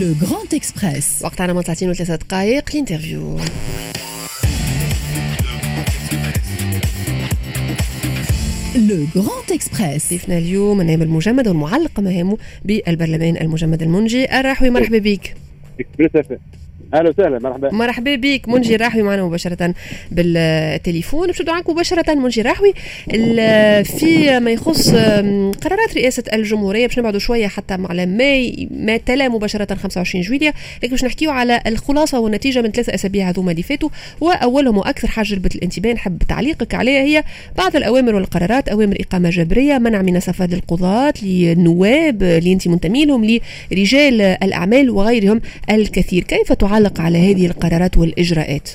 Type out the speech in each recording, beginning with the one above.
Le Grand Express وقت على 30 و3 دقائق ال interview Le Grand Express ضيفنا اليوم النائب المجمد والمعلق مهامه بالبرلمان المجمد المنجي. الرحوي مرحبا بك. أهلا وسهلا مرحبا. مرحبا بك منجي رحوي معنا مباشرة بالتليفون. باش عنك مباشرة منجي رحوي. في ما يخص قرارات رئاسة الجمهورية باش نبعدوا شوية حتى على ماي ما تلا مباشرة 25 جويليا لكن باش نحكيو على الخلاصة والنتيجة من ثلاثة أسابيع هذوما اللي فاتوا. وأولهم وأكثر حاجة جلبت الانتباه نحب تعليقك عليها هي بعض الأوامر والقرارات. أوامر إقامة جبرية منع من السفر للقضاة للنواب اللي انت منتمي لهم لرجال الأعمال وغيرهم الكثير. كيف تعلق تعلق على هذه القرارات والإجراءات؟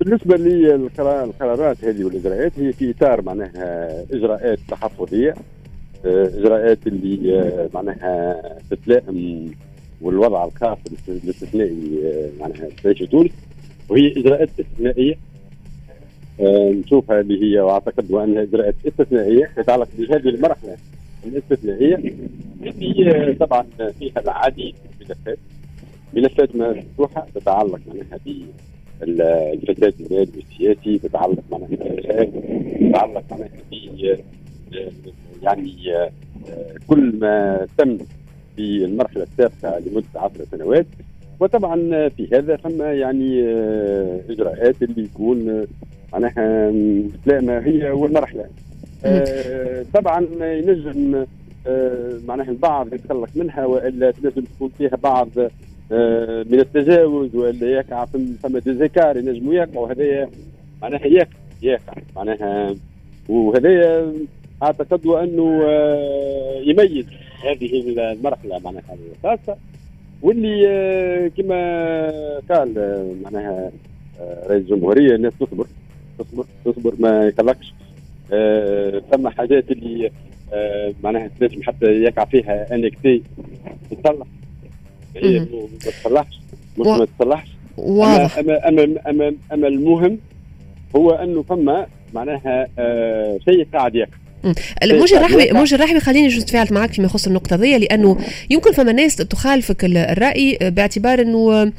بالنسبة للقرارات هذه والإجراءات هي في إطار معناها إجراءات تحفظية آه، إجراءات اللي آه، معناها تتلائم والوضع الخاص الاستثنائي آه، معناها تعيش تونس وهي إجراءات استثنائية. نشوفها اللي هي وأعتقد وانها إجراءات استثنائية تتعلق بهذه المرحلة الاستثنائية اللي طبعا فيها العديد من الملفات ملفات مفتوحه تتعلق معناها بالفساد المالي والسياسي تتعلق معناها تتعلق معناها ب يعني كل ما تم في المرحلة السابقة لمدة عشر سنوات. وطبعا في هذا ثم يعني إجراءات اللي يكون معناها ما هي والمرحلة. طبعا ينجم معناها البعض يتخلق منها وإلا تنجم تكون فيها بعض من التجاوز ولا يقع فما ديزيكار ينجموا يقعوا هذايا معناها يقع يقع معناها وهذايا أعتقد أنه آه، يميز هذه المرحلة معناها الخاصة. واللي آه، كما قال معناها رئيس الجمهورية الناس تصبر تصبر تصبر ما يقلقش. ثم حاجات اللي معناها تنجم حتى يقع فيها انكتي تصلح هي ما تصلحش. مش ما تصلحش. واضح. أما, أما, أما, أما المهم هو أنه فما معناها آه شيء قاعد يقع موجي الرحبي موجي الرحبي خليني جزء تفاعل معك فيما يخص النقطة ذي لأنه يمكن فما ناس تخالفك الرأي باعتبار إنه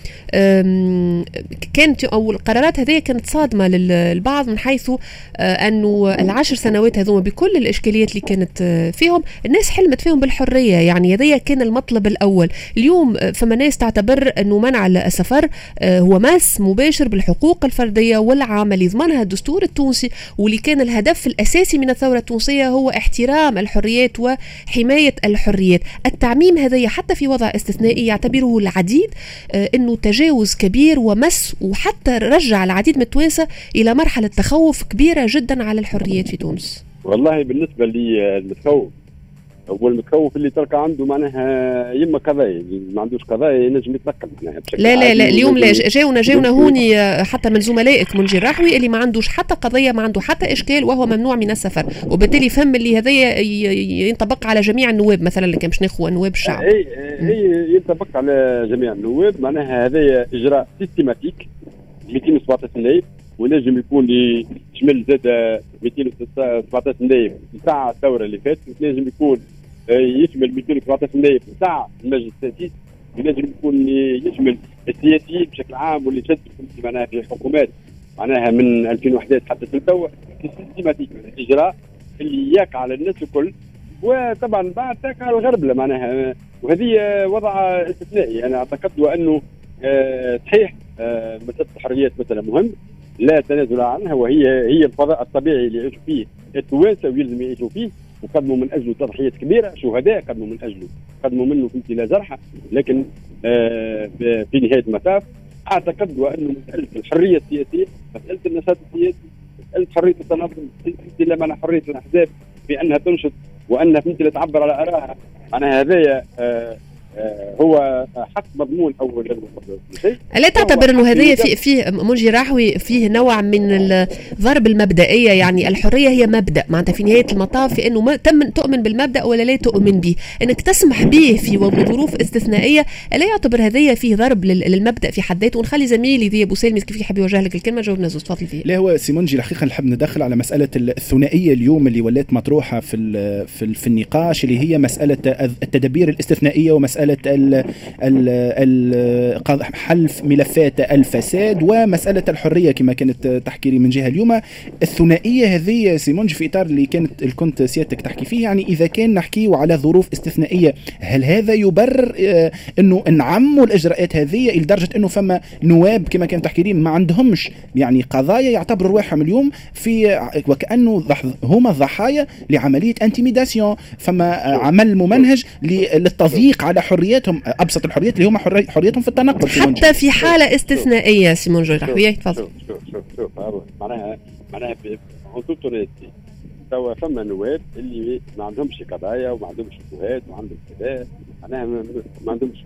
كانت أو القرارات هذه كانت صادمة للبعض من حيث آه، أنه العشر سنوات هذوما بكل الإشكاليات اللي كانت آه، فيهم الناس حلمت فيهم بالحرية. يعني هذا كان المطلب الأول. اليوم آه، فما ناس تعتبر إنه منع السفر هو ماس مباشر بالحقوق الفردية والعامه اللي يضمنها الدستور التونسي واللي كان الهدف الأساسي من الثورة التونسية الشخصية هو احترام الحريات وحماية الحريات. التعميم هذا حتى في وضع استثنائي يعتبره العديد آه، أنه تجاوز كبير ومس وحتى رجع العديد من التوانسة إلى مرحلة تخوف كبيرة جدا على الحريات في تونس. والله بالنسبة لي المتخوف هو المتخوف اللي تلقى عنده معناها يما قضايا ما عندوش قضايا ينجم يتنقل معناها لا لا لا اليوم لا جاونا جاونا هوني آه، حتى من زملائك منجي رحوي اللي ما عندوش حتى قضية ما عنده حتى إشكال وهو ممنوع من السفر. وبالتالي فهم اللي هذايا ينطبق على جميع النواب مثلا اللي كان باش ناخذ نواب الشعب. اي هي ينطبق على جميع النواب معناها هذايا إجراء systématique 217 نائب ونجم يكون يشمل زاد 217 نائب نتاع الثورة اللي فاتت ونجم يكون يشمل 217 نائب نتاع المجلس التاسيس ينجم يكون يشمل السياسيين بشكل عام واللي شدوا معناها في الحكومات معناها من 2011 حتى توا سيستيماتيك الاجراء اللي يقع على الناس الكل. وطبعا بعد تقع الغربله معناها. وهذه وضع استثنائي. أنا أعتقد وأنه آه، صحيح آه، مساله الحريات مثلا مهم. لا تنازل عنها وهي هي الفضاء الطبيعي اللي يعيشوا فيه. التوانسة ويلزم يعيشوا فيه وقدموا من أجله تضحيات كبيرة شهداء قدموا من أجله. قدموا منه في امتلاء جرحى لكن آه في نهاية المطاف أعتقد وأنه مسألة الحرية السياسية مسألة النشاط السياسي مسألة حرية التنظم مسألة معنى حرية الأحزاب في أنها تنشط وأنها تمثل تعبر على آرائها. معناها هذايا آه، هو حق مضمون أول لا تعتبر إنه هذه في فيه منجي راحوي فيه نوع من الضرب المبدئية يعني الحرية هي مبدأ. معناتها في نهاية المطاف في إنه تم تؤمن بالمبدأ ولا لا تؤمن به. إنك تسمح به في ظروف استثنائية لا يعتبر هذه فيه ضرب للمبدأ في حد ذاته. ونخلي زميلي ذي ابو سالم كيف يحب يوجه لك الكلمة جاوبنا زوز تفضل فيه لا هو سيمونجي الحقيقة نحب ندخل على مسألة الثنائية اليوم اللي ولات مطروحة في في, في النقاش اللي هي مسألة التدابير الاستثنائية ومسألة مسألة ال حلف ملفات الفساد ومسألة الحرية كما كانت تحكي لي من جهة اليوم. الثنائية هذه سيمونج في إطار اللي كانت كنت سيادتك تحكي فيه يعني إذا كان نحكيو على ظروف استثنائية هل هذا يبرر آه، إنه نعموا الإجراءات هذه لدرجة إنه فما نواب كما كان تحكي لي ما عندهمش؟ يعني قضايا يعتبروا رواحهم اليوم في وكأنه هما ضحايا لعملية intimidation. فما عمل ممنهج للتضييق على حرياتهم أبسط الحريات اللي هما حريتهم في التنقل حتى في حالة استثنائية سي منجي تفضل. شوف شوف شوف معناها معناها توا فما نواب اللي ما عندهمش قضايا وما عندهمش شبهات وما عندهم كذا. معناها ما عندهمش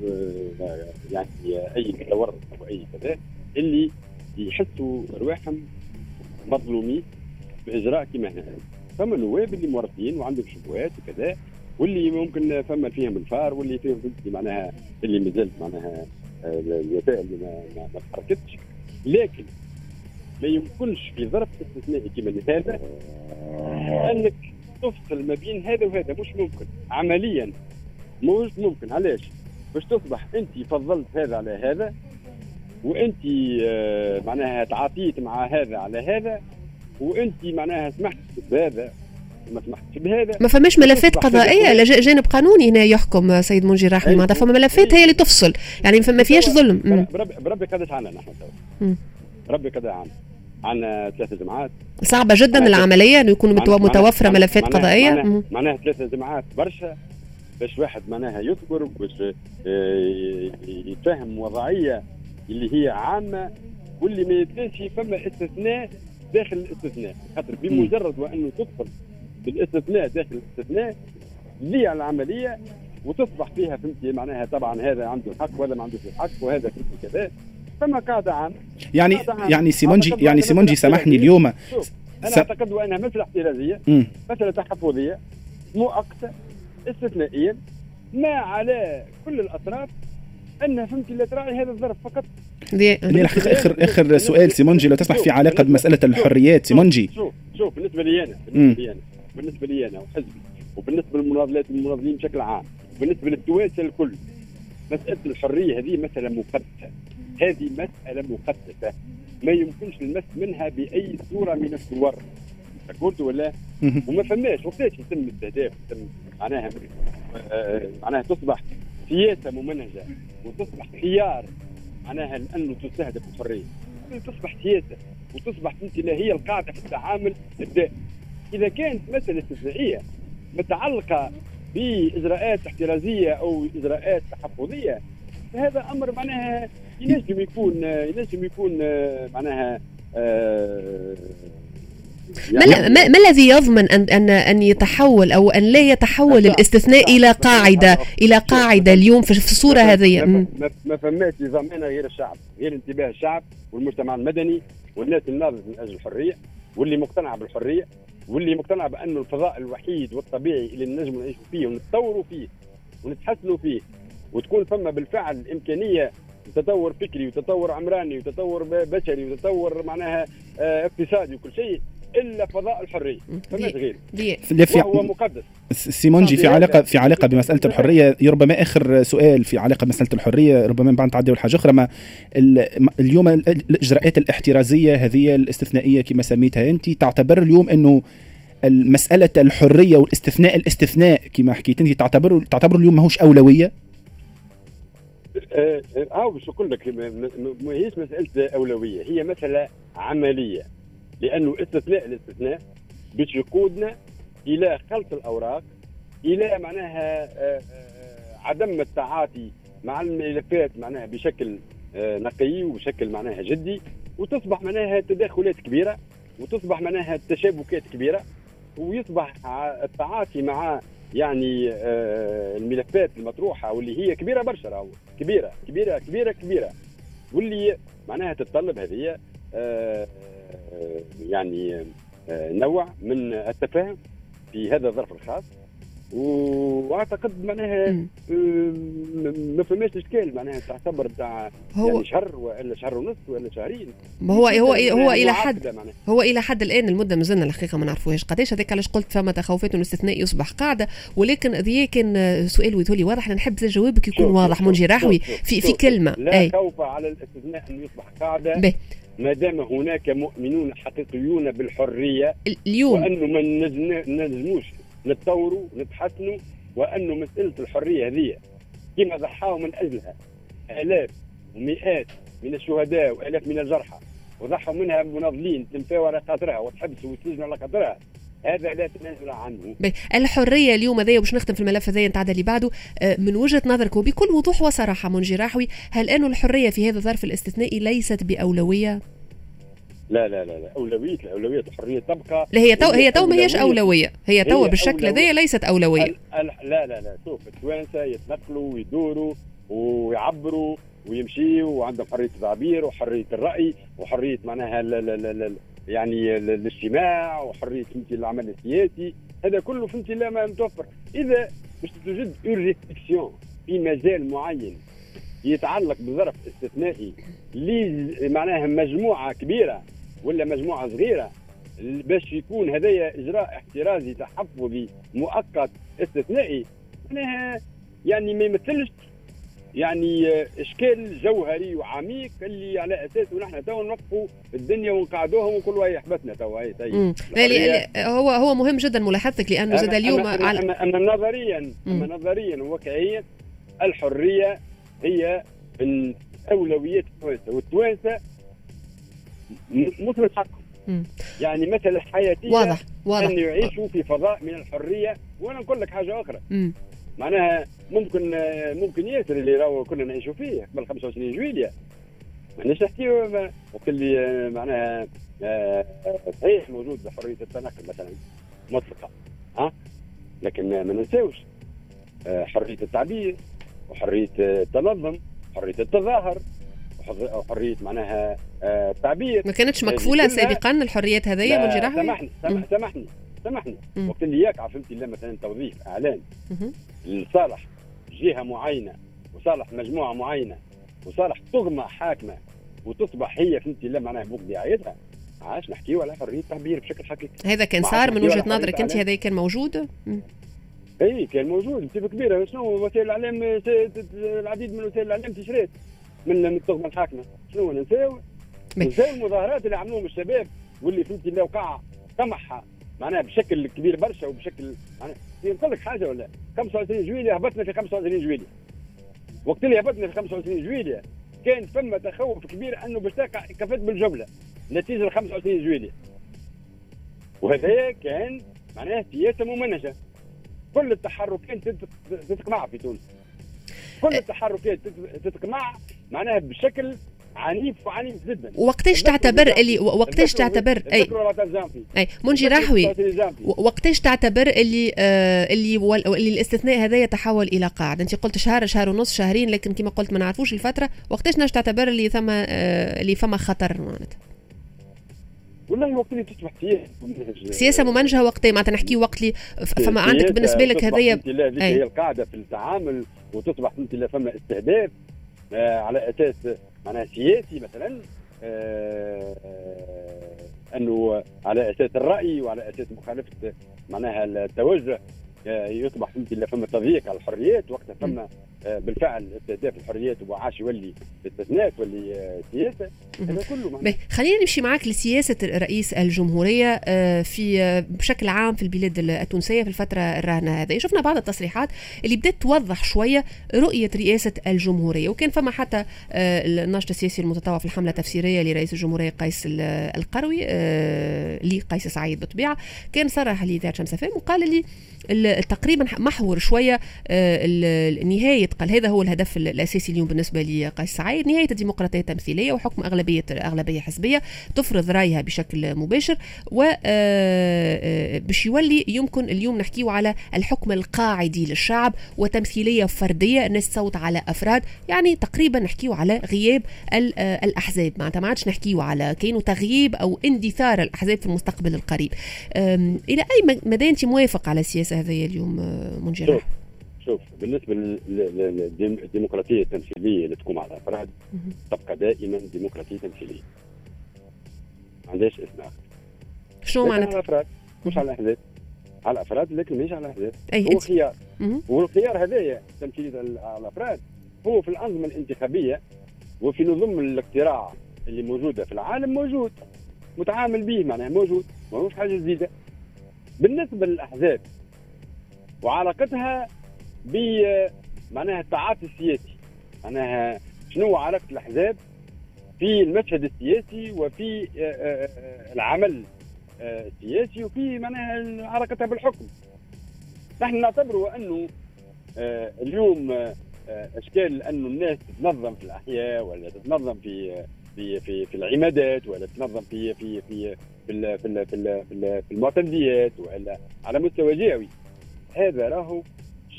آه، يعني أي تورط أو أي كذا. اللي يحسوا رواحهم مظلومين بإجراء كما هنا فما نواب اللي مرضيين وعندهم شبهات وكذا. واللي ممكن فما فيهم الفار واللي فيهم معناها اللي مازالت معناها آه، الوسائل اللي ما, ما تحركتش لكن ما يمكنش في ظرف استثنائي كما هذا أنك تفصل ما بين هذا وهذا. مش ممكن. عمليا مش ممكن. علاش؟ باش تصبح أنت فضلت هذا على هذا وأنت آه، معناها تعاطيت مع هذا على هذا وأنت معناها سمحت بهذا. ما سمحتش بهذا ما فماش ملفات قضائية. لا جانب قانوني هنا يحكم سيد منجي رحمي معناتها فما ملفات هي اللي تفصل. يعني ما فيهاش ظلم. بربي قدش عنا نحن ربي قدر عنا عندنا ثلاثة جماعات. صعبة جدا العملية إنه يكون متوفرة ملفات قضائية. معناها, معناها ثلاثة جماعات برشا باش واحد معناها يذكر باش آه، يفهم وضعية اللي هي عامة. واللي ما يبداش فما استثناء داخل الاستثناء. خاطر بمجرد وأنه تدخل بالاستثناء داخل الاستثناء لي العملية وتصبح فيها فهمتي؟ معناها طبعا هذا عنده الحق وهذا ما عندوش الحق وهذا فهمتي كذا. فما قاعدة عام. يعني عام. يعني سيمونجي يعني سيمونجي سامحني اليوم. أنا س... أعتقد انها مساله احترازيه مسألة تحفظية مؤقته استثنائيا ما على كل الأطراف أنها فهمتي لا تراعي هذا الظرف فقط. الحقيقة اخر آخر سؤال سيمونجي لو تسمح في علاقة بمساله الحريات سيمونجي شوف شوف بالنسبة لي أنا بالنسبة لي أنا. بالنسبة لي أنا وحزبي وبالنسبة للمناضلات المناضلين بشكل عام وبالنسبة للتوانسه الكل. مسألة الحرية هذه مسألة مقدسه هذه مسألة مقدسه ما يمكنش المس منها بأي صورة من الصور. قلت ولا؟ وما فماش. وقتاش يتم استهداف؟ يتم معناها آه، معناها تصبح سياسة ممنهجة وتصبح خيار معناها لأنه تستهدف الحرية. تصبح سياسة وتصبح انت هي القاعدة في التعامل الدائم إذا كانت مسألة استثنائيه متعلقة بإجراءات احترازية أو إجراءات تحفظية فهذا أمر معناها ينجم يكون ينجم يكون معناها آه يعني ما, ما الذي يضمن ان ان أن يتحول أو أن لا يتحول الاستثناء إلى قاعدة إلى قاعدة اليوم في الصورة هذه؟ ما فماش ضمانه غير الشعب غير انتباه الشعب والمجتمع المدني والناس الناضله من أجل الحرية واللي مقتنع بالحرية. واللي مقتنع بانه الفضاء الوحيد والطبيعي اللي نجم نعيشوا فيه ونتطوروا فيه ونتحسنوا فيه وتكون فما بالفعل إمكانية تطور فكري وتطور عمراني وتطور بشري وتطور معناها آه اقتصادي وكل شيء الا فضاء الحريه فماش غير وهو مقدس سيمونجي في علاقه في علاقه بمساله الحريه ربما اخر سؤال في علاقه بمساله الحريه ربما بعد تعدي حاجة أخرى ما اليوم الاجراءات الاحترازيه هذه الاستثنائيه كما سميتها انت تعتبر اليوم انه المسألة الحرية والاستثناء الاستثناء كما حكيت انت تعتبر تعتبر اليوم ماهوش أولوية؟ آه, آه، باش نقول لك ما هيش مسألة أولوية هي مسألة عملية لأنه استثناء الاستثناء باش يقودنا إلى خلط الأوراق إلى معناها آه، آه، عدم التعاطي مع الملفات معناها بشكل آه، نقي وبشكل معناها جدي وتصبح معناها تداخلات كبيرة وتصبح معناها تشابكات كبيرة ويصبح التعاطي مع يعني الملفات المطروحة واللي هي كبيرة برشا كبيرة كبيرة كبيرة كبيرة واللي معناها تتطلب هذه يعني آه، نوع من التفاهم في هذا الظرف الخاص. واعتقد معناها. م- ما فماش إشكال معناها تعتبر تاع هو يعني شهر ولا شهر ونص ولا شهرين. ما هو هو هو معناها إلى حد معناها. هو إلى حد الآن المدة مازلنا الحقيقة ما نعرفوهاش. قداش هذاك علاش قلت فما تخوفات الاستثناء يصبح قاعدة ولكن هذه كان سؤال ويتولي واضح. نحب جوابك يكون واضح منجي راحوي في في كلمة. لا خوف على الاستثناء إنه يصبح قاعدة. ما دام هناك مؤمنون حقيقيون بالحرية اليوم. وانه ما نجموش نتطوروا نتحسنوا وانه مسألة الحرية هذه كما ضحاوا من أجلها. آلاف ومئات من الشهداء وآلاف من الجرحى وضحوا منها مناضلين تنفاوا على خاطرها وتحبسوا وتسجنوا على خاطرها هذا لا تنازل عنه. الحرية اليوم هذايا باش نختم في الملف هذايا نتاع اللي بعده آه، من وجهة نظرك وبكل وضوح وصراحة منجي راحوي هل انه الحرية في هذا الظرف الاستثنائي ليست بأولوية؟ لا لا لا لا اولويه الأولوية الحرية تبقى لا هي تو هي تو ما هيش أولوية. أولوية هي تو بالشكل. هذايا ليست أولوية ال- ال- لا لا لا شوف التوانسه يتنقلوا ويدوروا ويعبروا ويمشيوا وعندهم حرية التعبير وحرية الرأي وحرية معناها يعني ال- الاجتماع وحرية فهمتي العمل السياسي هذا كله فهمتي لا ما متوفر إذا مش توجد اون في مجال معين يتعلق بظرف استثنائي لي معناها مجموعة كبيرة ولا مجموعة صغيرة باش يكون هذايا إجراء احترازي تحفظي مؤقت استثنائي معناها يعني ما يمثلش يعني آه، إشكال جوهري وعميق اللي على اساسه نحن تو نوقفوا الدنيا ونقعدوهم ونقولوا هي حبسنا تو هي طيب. لا هو هو مهم جدا ملاحظتك لأنه زاد اليوم أما, على أما, أما نظريا أما نظريا وواقعيا الحرية هي من أولويات التوانسة والتوانسة مثل حقهم. يعني مثل حياتيه واضح واضح. ان يعيشوا في فضاء من الحرية وأنا نقول لك حاجة أخرى. مم. معناها ممكن ممكن ياسر اللي راهو كنا نعيشوا فيه قبل 25 جويليا ماناش نحكيو ما- وقت اللي معناها آه، صحيح موجود حريه التنقل مثلا مطلقة ها؟ لكن ما ننساوش آه، حرية التعبير وحرية آه، التنظم حرية التظاهر وحر- وحرية معناها التعبير. ما كانتش مكفوله سابقا الحريات هذيا لا، منجي راحوي سامحني سامحني. سامحني. مم. وقت اللي يقع فهمتي لا مثلا توظيف إعلان. لصالح جهة معينة وصالح مجموعة معينة وصالح طغمه حاكمة وتصبح هي فهمتي لا معناها بوق دعايتها. عاش نحكيو على حريه التعبير بشكل حقيقي. هذا كان صار من وجهة نظرك. أنت. هذا كان موجود. اي كان موجود. بصفه كبيرة شنو وسائل الإعلام العديد من وسائل الإعلام تشريت. من الطغمه الحاكمة. شنو ننساو بي. ننساو المظاهرات اللي عملوهم الشباب واللي فهمتي لا وقع قمعها معناها بشكل كبير برشا وبشكل معناها نقول لك حاجة ولا 25 جويليا هبطنا في 25 جويليا وقت اللي هبطنا في 25 جويليا كان ثم تخوف كبير أنه باش تقع كفت بالجملة نتيجة ل 25 جويليا وهذا كان معناها سياسه ممنهجة. كل التحركات تت- تتقمع في تونس. كل التحركات تت- تتقمع معناها بشكل عنيف وعنيف جدا. وقتاش تعتبر. اللي وقتاش تعتبر أي. أي. منجي راحوي وقتاش تعتبر اللي آه اللي وال- اللي الاستثناء هذا يتحول إلى قاعدة؟ أنت قلت شهر شهر ونص شهرين لكن كما قلت ما نعرفوش الفترة. وقتاش ناش تعتبر اللي ثم آه اللي فما خطر معناتها؟ والله وقت اللي تصبح سياسه ممنهج. سياسة ممنهجة وقتين معناتها نحكي وقت اللي فما عندك بالنسبة لك أي. هي القاعدة في التعامل وتصبح فهمتي لا فما استهداف آه على أساس معناها سياسي مثلا آه أنه على أساس الرأي وعلى أساس مخالفة معناها التوجه آه يصبح فهمتي لا فما تضييق على الحريات وقتها فما بالفعل استهداف الحريات وعاش يولي استثناء تولي آه سياسه هذا كله خلينا نمشي معك لسياسة رئيس الجمهورية آه، في آه، بشكل عام في البلاد التونسية في الفترة الراهنة هذه. شفنا بعض التصريحات اللي بدأت توضح شوية رؤية رئاسة الجمهورية وكان فما حتى آه، الناشط السياسي المتطوع في الحملة التفسيرية لرئيس الجمهورية قيس ال- القروي آه، لقيس سعيد بالطبيعة كان صرح لذات شمس وقال لي تقريبا محور شوية آه، قال هذا هو الهدف الأساسي اليوم بالنسبة لي قيس سعيد. نهاية الديمقراطيه التمثيليه وحكم اغلبيه أغلبية حزبية تفرض رأيها بشكل مباشر و باش يولي يمكن اليوم نحكيو على الحكم القاعدي للشعب وتمثيلية فردية. الناس تصوت على أفراد. يعني تقريبا نحكيو على غياب الأحزاب. معناتها ما عادش نحكيو على كاينو تغييب أو اندثار الأحزاب في المستقبل القريب. إلى أي مدى أنت موافق على السياسة هذه اليوم منجر شوف بالنسبة للديمقراطيه التمثيلية اللي تقوم على الأفراد تبقى دائما ديمقراطية تمثيلية. ما عندهاش اسم اخر شنو معناتها؟ على الأفراد مش على الاحزاب على الأفراد لكن مش على الاحزاب أي هو خيار. والخيار هذايا تمثيليه الأفراد هو في الأنظمة الانتخابية وفي نظم الاقتراع اللي موجودة في العالم موجود. متعامل به معناها موجود. ماهوش حاجة جديدة. بالنسبة للأحزاب وعلاقتها ب معناها التعاطي السياسي. معناها شنو علاقة الأحزاب في المشهد السياسي وفي آه، آه، آه، العمل السياسي وفي معناها علاقتها بالحكم. نحن نعتبر أنه اليوم إشكال انه الناس تتنظم في الأحياء ولا تتنظم في في في في العمادات ولا تتنظم في في في في في, في, في المعتمديات ولا على مستوى جهوي هذا راهو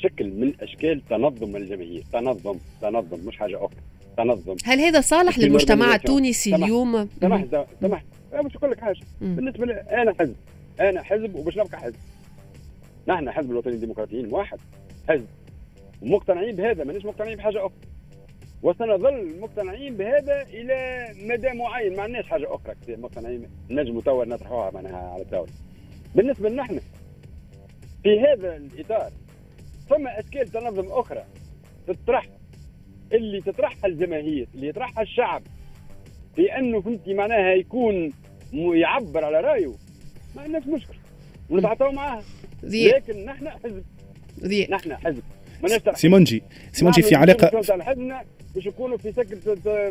شكل من أشكال تنظم الجماهير تنظم تنظم مش حاجة أخرى. تنظم. هل هذا صالح للمجتمع التونسي اليوم؟ سمح سمح. باش نقول لك حاجة. بالنسبة لي أنا حزب. أنا حزب وباش نبقى حزب. نحن حزب الوطني الديمقراطيين واحد. حزب. ومقتنعين بهذا مانيش مقتنعين بحاجة أخرى. وسنظل مقتنعين بهذا إلى مدى معين. ما عندناش حاجة أخرى مقتنعين. نجم توا نطرحوها معناها على الدولة بالنسبة لنا في هذا الإطار ثم أشكال تنظم أخرى تطرح اللي تطرحها الجماهير اللي يطرحها الشعب. في انه فهمتي معناها يكون يعبر على رأيه. ما عندناش مشكل. ونتعاطوا معاها. لكن نحن حزب. نحن حزب. سي منجي. سي منجي في علاقة باش يكونوا في شكل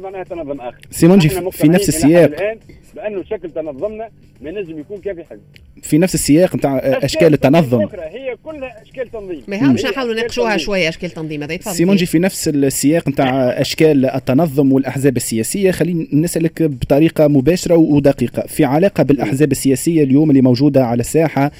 معناها تنظم آخر. سي منجي في نفس السياق. الآن بأنه شكل تنظمنا ما نجم يكون كافي حزب في نفس السياق نتاع أشكال التنظم. هي كلها أشكال تنظيم. ما هو مش نحاولوا نناقشوها شوية أشكال تنظيم هذا يتفضل. سي منجي في نفس السياق نتاع أشكال التنظم والأحزاب السياسية خليني نسألك بطريقة مباشرة ودقيقة. في علاقة بالأحزاب السياسية اليوم اللي موجودة على الساحة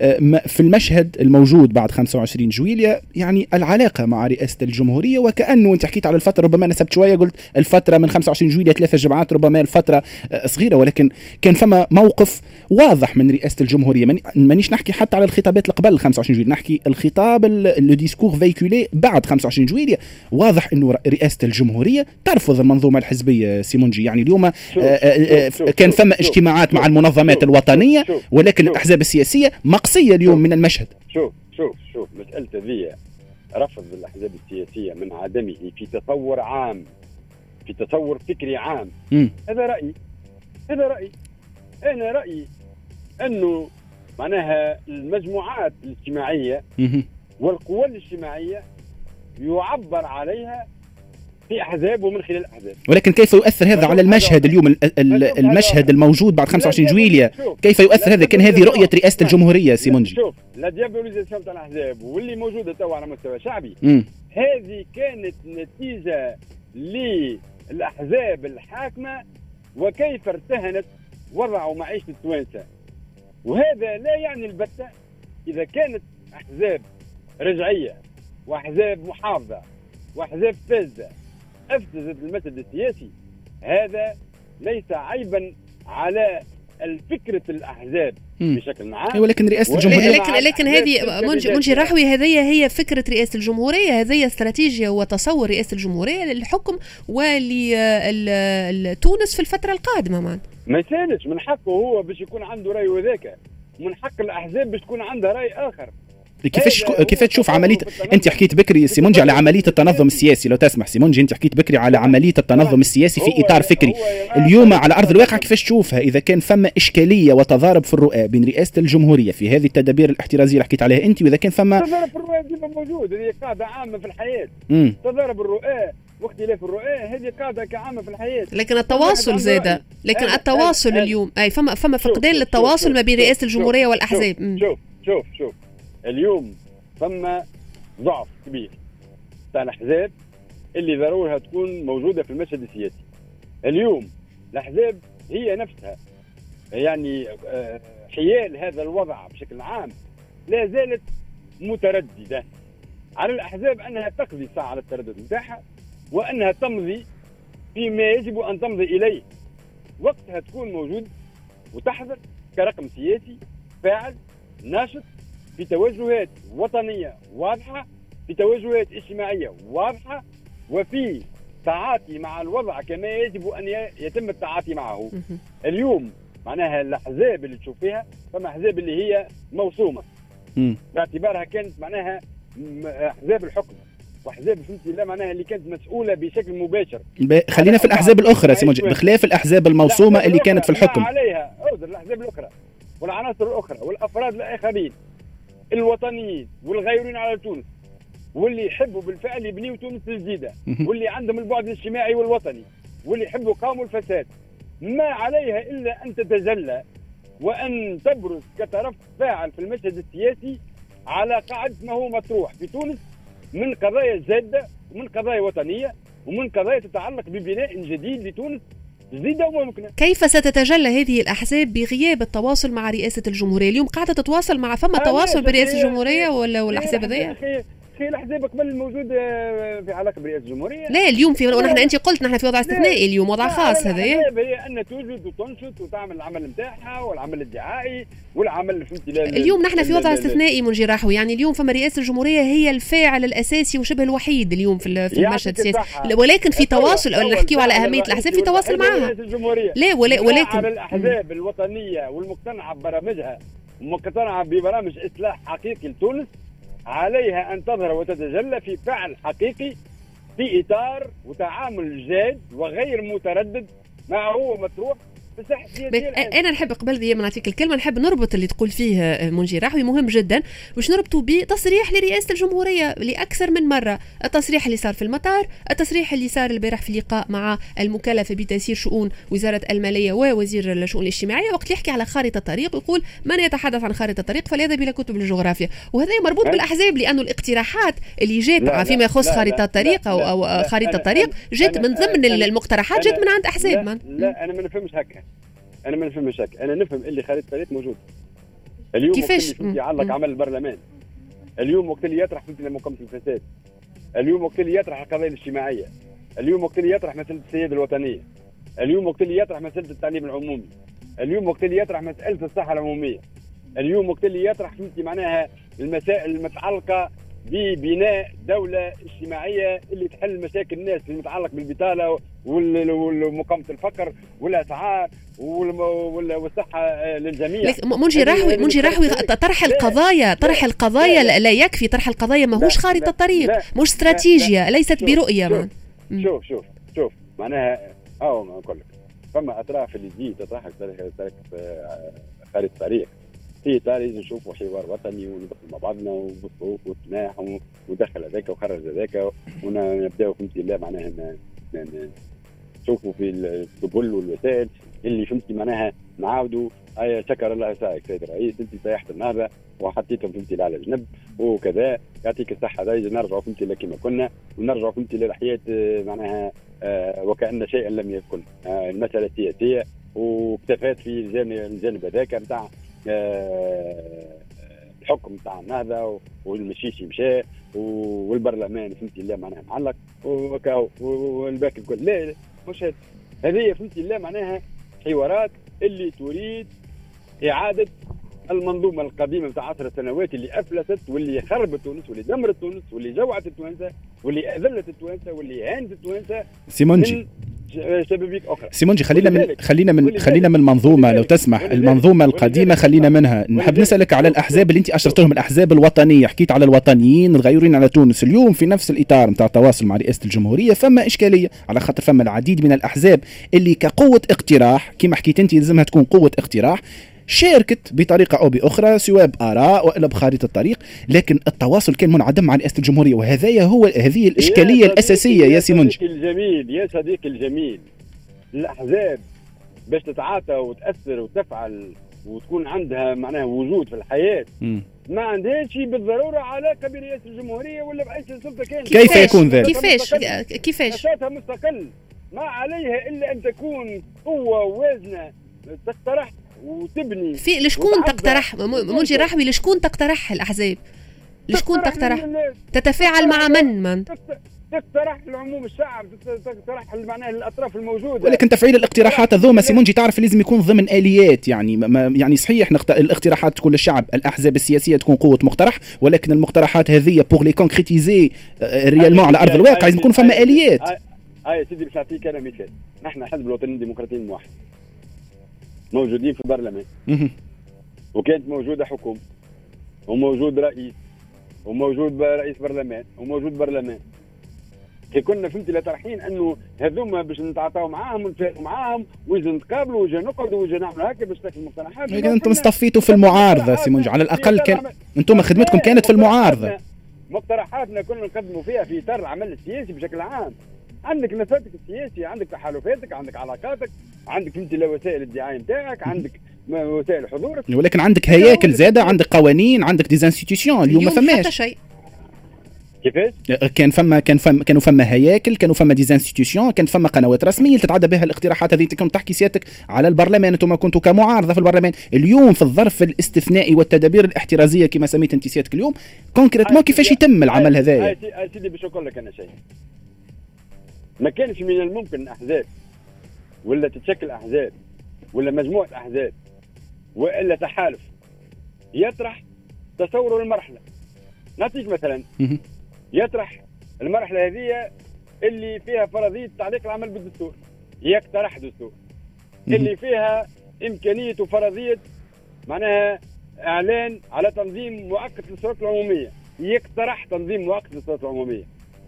آه، في المشهد الموجود بعد 25 جويليا يعني العلاقة مع رئاسة الجمهورية وكأنه أنت حكيت على الفترة ربما نسبت شوية قلت الفترة من 25 جويليا ثلاثة جمعات ربما الفترة آه، صغيرة ولكن كان فما موقف واضح من رئاسة الجمهورية. مانيش نحكي حتى على الخطابات اللي قبل 25 جويليا نحكي الخطاب le discours véhiculé بعد 25 جويليا واضح إنه رئاسة الجمهورية ترفض المنظومة الحزبية سي منجي يعني اليوم آه، آه، كان فما اجتماعات مع المنظمات الوطنية ولكن الأحزاب السياسية مقصية اليوم من المشهد. شوف شوف شوف مسألة ذي رفض الأحزاب السياسية من عدمه في تصور عام في تصور فكري عام. م. هذا رأيي. هذا رأيي. أنا رأيي انه معناها المجموعات الاجتماعية والقوى الاجتماعية يعبر عليها في أحزاب ومن خلال أحزاب. ولكن كيف يؤثر هذا على المشهد اليوم؟ المشهد الموجود بعد 25 جويليا كيف يؤثر هذا؟ كان هذه رؤية رئاسة الجمهورية سيمونجي شوف. لا ديابوليزاسيون تاع الأحزاب واللي موجودة توا على مستوى شعبي. هذه كانت نتيجة للأحزاب الحاكمة وكيف ارتهنت وضع ومعيشه التوانسة. وهذا لا يعني البتة إذا كانت أحزاب رجعية وأحزاب محافظة وأحزاب فاسدة. أفسدت المشهد السياسي. هذا ليس عيبا على الفكرة الأحزاب بشكل عام. ولكن رئاسة الجمهوريه لكن لكن هذه منجي رحوي هذه هي فكرة رئاسة الجمهورية هذه استراتيجية وتصور رئاسة الجمهورية للحكم ولتونس في الفترة القادمة مان ما يسألش من حقه هو باش يكون عنده رأي وذاك. من حق الأحزاب باش تكون عندها رأي آخر. كيفاش كيف تشوف عمليه انت حكيت بكري سيمونجي على عملية التنظم السياسي. لو تسمح سيمونجي انت حكيت بكري على عملية التنظم السياسي في إطار فكري. اليوم على أرض الواقع كيفاش تشوفها؟ إذا كان فما إشكالية وتضارب في الرؤى بين رئاسة الجمهورية في هذه التدابير الاحترازية اللي حكيت عليها أنت وإذا كان فما تضارب في الرؤى ديما موجود. هذه قاعدة عامة في الحياة. تضارب الرؤى واختلاف الرؤى هذه قاعدة كعامة في الحياة. لكن التواصل زاد. لكن التواصل اليوم أي فما فما فقدان للتواصل ما بين رئاسة الجمهورية والأحزاب. شوف شوف شوف. اليوم ثم ضعف كبير. تاع الاحزاب اللي ضرورها تكون موجودة في المشهد السياسي. اليوم الاحزاب هي نفسها. يعني آه، حيال هذا الوضع بشكل عام لا زالت مترددة على الأحزاب أنها تقضي ساعه على التردد نتاعها وأنها تمضي فيما يجب أن تمضي إليه. وقتها تكون موجود وتحضر كرقم سياسي فاعل ناشط في توجهات وطنية واضحة في توجهات اجتماعية واضحة وفي تعاطي مع الوضع كما يجب أن يتم التعاطي معه. اليوم معناها الأحزاب اللي تشوف فيها فما أحزاب اللي هي موصومه باعتبارها كانت معناها أحزاب الحكم وأحزاب فهمتي لا معناها اللي كانت مسؤولة بشكل مباشر. خلينا في الأحزاب الأخرى سي بخلاف الأحزاب الموصومه اللي كانت في الحكم. عليها الأحزاب الأخرى والعناصر الأخرى والأفراد الآخرين. الوطنيين والغيرين على تونس واللي يحبوا بالفعل يبنيوا تونس الجديده واللي عندهم البعد الاجتماعي والوطني واللي يحبوا يقاوموا الفساد. ما عليها إلا أن تتجلى وأن تبرز كطرف فاعل في المشهد السياسي على قاعدة ما هو مطروح في تونس من قضايا جادة ومن قضايا وطنية ومن قضايا تتعلق ببناء جديد لتونس كيف ستتجلى هذه الأحزاب بغياب التواصل مع رئاسة الجمهورية؟ اليوم قاعدة تتواصل مع فما تواصل برئاسة الجمهورية ولا والأحزاب هذيا؟ في الاحزاب قبل الموجود آه، في علاقه برئاسه الجمهورية. لا اليوم في ونحن أنت قلت نحن في وضع استثنائي اليوم وضع خاص هذا. هي أن توجد وتنشط وتعمل العمل نتاعها والعمل الدعائي والعمل فهمتي اليوم نحن في وضع استثنائي منجي راحوي يعني اليوم فما رئاسة الجمهورية هي الفاعل الأساسي وشبه الوحيد اليوم في في المشهد السياسي. ولكن في تواصل نحكيو على أهمية الأحزاب في تواصل معها. لا ولكن الأحزاب الوطنية والمقتنعه ببرامجها. مقتنعة ببرامج إصلاح حقيقي لتونس. عليها أن تظهر وتتجلى في فعل حقيقي في إطار وتعامل جاد وغير متردد ما هو مطروح أنا نحب قبل دي نعطيك الكلمة نحب نربط اللي تقول فيه آه، منجي راحوي مهم جدا. باش نربطوا بتصريح لرئاسة الجمهورية لأكثر من مرة. التصريح اللي صار في المطار التصريح اللي صار البارح في لقاء مع المكلفة بتسيير شؤون وزارة المالية ووزير الشؤون الاجتماعية وقت يحكي على خارطة طريق يقول من يتحدث عن خارطة طريق فليذهب إلى كتب الجغرافيا وهذا مربوط بالأحزاب لأنه الاقتراحات اللي جات فيما يخص خارطة طريق أو خارطة طريق جات من ضمن المقترحات جات من عند أحزاب لا, لا أنا ما نفهمش هكا. أنا ما نفهمش هكا أنا نفهم اللي خالد الطريق موجود. اليوم كيفاش؟ يعلق عمل البرلمان. اليوم وقت اللي يطرح فكره مقاومة الفساد. اليوم وقت اللي يطرح القضايا الاجتماعية. اليوم وقت اللي يطرح مسألة السيادة الوطنية. اليوم وقت اللي يطرح مسألة التعليم العمومي. اليوم وقت اللي يطرح مسألة الصحة العمومية. اليوم وقت اللي يطرح فهمتي معناها المسائل المتعلقة ببناء دولة اجتماعية اللي تحل مشاكل الناس المتعلق بالبطالة ومقاومة الفقر والأسعار والصحة للجميع. منجي راحوي منجي راحوي طرح القضايا طرح القضايا لا, لا. يكفي طرح القضايا ماهوش خارطة طريق مش استراتيجية ليست برؤية شوف شوف شوف, شوف. معناها آه نقول لك. فما أطراف اللي تجي تطرح خارطة طريق في اطار لازم نشوفوا حوار وطني وندخل مع بعضنا وبالصوت والسماح ودخل هذاك وخرج هذاك ونبداو فهمتي الله معناها نشوفوا في السبل والوسائل اللي فهمتي معناها نعاودوا أي شكر الله ساعدك سيد الرئيس انت سيحت النهضه وحطيتهم فهمتي على جنب وكذا. يعطيك الصحة دايج نرجعوا فهمتي لكما كنا ونرجعوا فهمتي للحياة معناها آه وكأن شيئا لم يكن آه المسألة سياسيه واكتفات في الجانب هذاك نتاع آه، الحكم نتاع النهضه والمشيشي مشى والبرلمان فهمتي الله معناها معلق والباقي الكل. لا مش هذه فهمتي الله معناها حوارات اللي تريد إعادة المنظومة القديمة بتاع 10 سنوات اللي أفلست واللي خربت تونس واللي دمرت تونس واللي جوعت التوانسه واللي أذلت التوانسه واللي هانت التوانسه سي منجي. شبابيك أخرى سي منجي خلينا من خلينا من خلينا من المنظومه لو تسمح. المنظومة القديمة خلينا منها. نحب نسالك على الأحزاب اللي انت اشرت لهم الأحزاب الوطنية. حكيت على الوطنيين الغيورين على تونس. اليوم في نفس الإطار نتاع التواصل مع رئاسة الجمهورية فما إشكالية. على خاطر فما العديد من الأحزاب اللي كقوة اقتراح كما حكيت انت لازمها تكون قوة اقتراح شاركت بطريقة أو بأخرى سواء بآراء وإلا بخارطة الطريق لكن التواصل كان منعدم مع رئاسة الجمهورية وهذا هو هذه الإشكالية يا الأساسية يا, يا سي منجي الجميل يا صديقي الجميل. الأحزاب باش تتعاطى وتأثر وتفعل وتكون عندها معناها وجود في الحياة م. ما عندهاش بالضرورة علاقة برئاسة الجمهورية ولا باي سلطة كانت كيف؟ يكون ذلك؟ كيفاش؟ كيفاش؟ نشاطها مستقل. ما عليها إلا أن تكون قوة وازنه تقترح وتبني. في لشكون. تقترح م- منجي رحوي لشكون تقترح الأحزاب؟ لشكون تقترح تتفاعل مع من؟ من؟ تقت- تقترح لعموم الشعب تقت- تقترح معناها الأطراف الموجودة. ولكن تفعيل الاقتراحات هذوما سي منجي تعرف لازم يكون ضمن آليات. يعني ما يعني صحيح نخت... الاقتراحات تكون للشعب الأحزاب السياسية تكون قوة مقترح ولكن المقترحات هذه pour les concrétiser réellement على أرض الواقع لازم يكون فما آليات. هاي هاي سيدي باش نعطيك أنا مثال. نحن حزب الوطنيين الديمقراطيين الموحد. موجودين في البرلمان. وكانت موجودة حكومة وموجود رئيس وموجود رئيس برلمان وموجود برلمان. كي كنا فهمتي لا طرحين أنه هذوما باش نتعاطاو معاهم ونتفاهموا معاهم ويجي نتقابلوا ويجي نقعدوا ويجي نعملوا هكا باش تاكل المقترحات. لكن أنتم اصطفيتوا في المعارضة سي منجي على الأقل كان أنتم خدمتكم كانت في المعارضة. مقترحاتنا كنا نقدموا فيها في اطار العمل السياسي بشكل عام. عندك نفسك السياسي عندك تحالفاتك عندك علاقاتك عندك انت وسائل الدعاية نتاعك عندك وسائل حضورك. ولكن عندك هياكل زادة عندك قوانين عندك des institutions اليوم ما اليوم حتى فماش. شيء. كيفاش؟ كان فما كان فما كانوا فما هياكل كانوا فما des institutions كانت فما قنوات رسمية تتعدى بها الاقتراحات هذه كنت تحكي سيادتك على البرلمان أنتم كنتوا كمعارضة في البرلمان. اليوم في الظرف الاستثنائي والتدابير الاحترازية كما سميت انت سيادتك اليوم كونكريتمون كيفاش يتم العمل هذايا؟ سيدي باش نقول لك أنا شيء. ما كانش من الممكن احزاب ولا تتشكل أحزاب ولا مجموعة أحزاب وإلا تحالف. يطرح تصور المرحلة. نعطيك مثلا. يطرح المرحلة هذه اللي فيها فرضية تعليق العمل بالدستور. يقترح دستور. اللي فيها إمكانية وفرضيه معناها إعلان على تنظيم مؤقت للصورات العمومية. يقترح تنظيم مؤقت للصورات العمومية.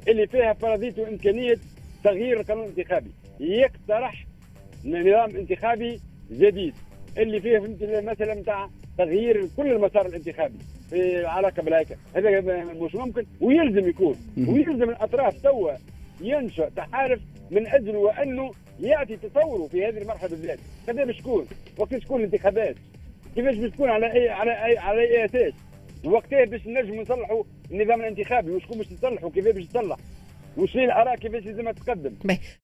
اللي فيها فرضية وإمكانية تغيير القانون الانتخابي يقترح نظام انتخابي جديد. اللي فيه المساله نتاع تغيير كل المسار الانتخابي. في علاقه بالهيكل هذا مش ممكن. ويلزم يكون. ويلزم الأطراف توا ينشأ. تحالف من أجل وأنه يأتي تصوره في هذه المرحلة بالذات. كيف باش تكون وقت تكون الانتخابات. كيفاش باش تكون على اي على اي على أي أساس؟ وقتها باش نجموا نصلحوا النظام الانتخابي. وشكون باش تصلحوا كيف باش تصلح وش هي الاراء كيفاش لازم تقدم.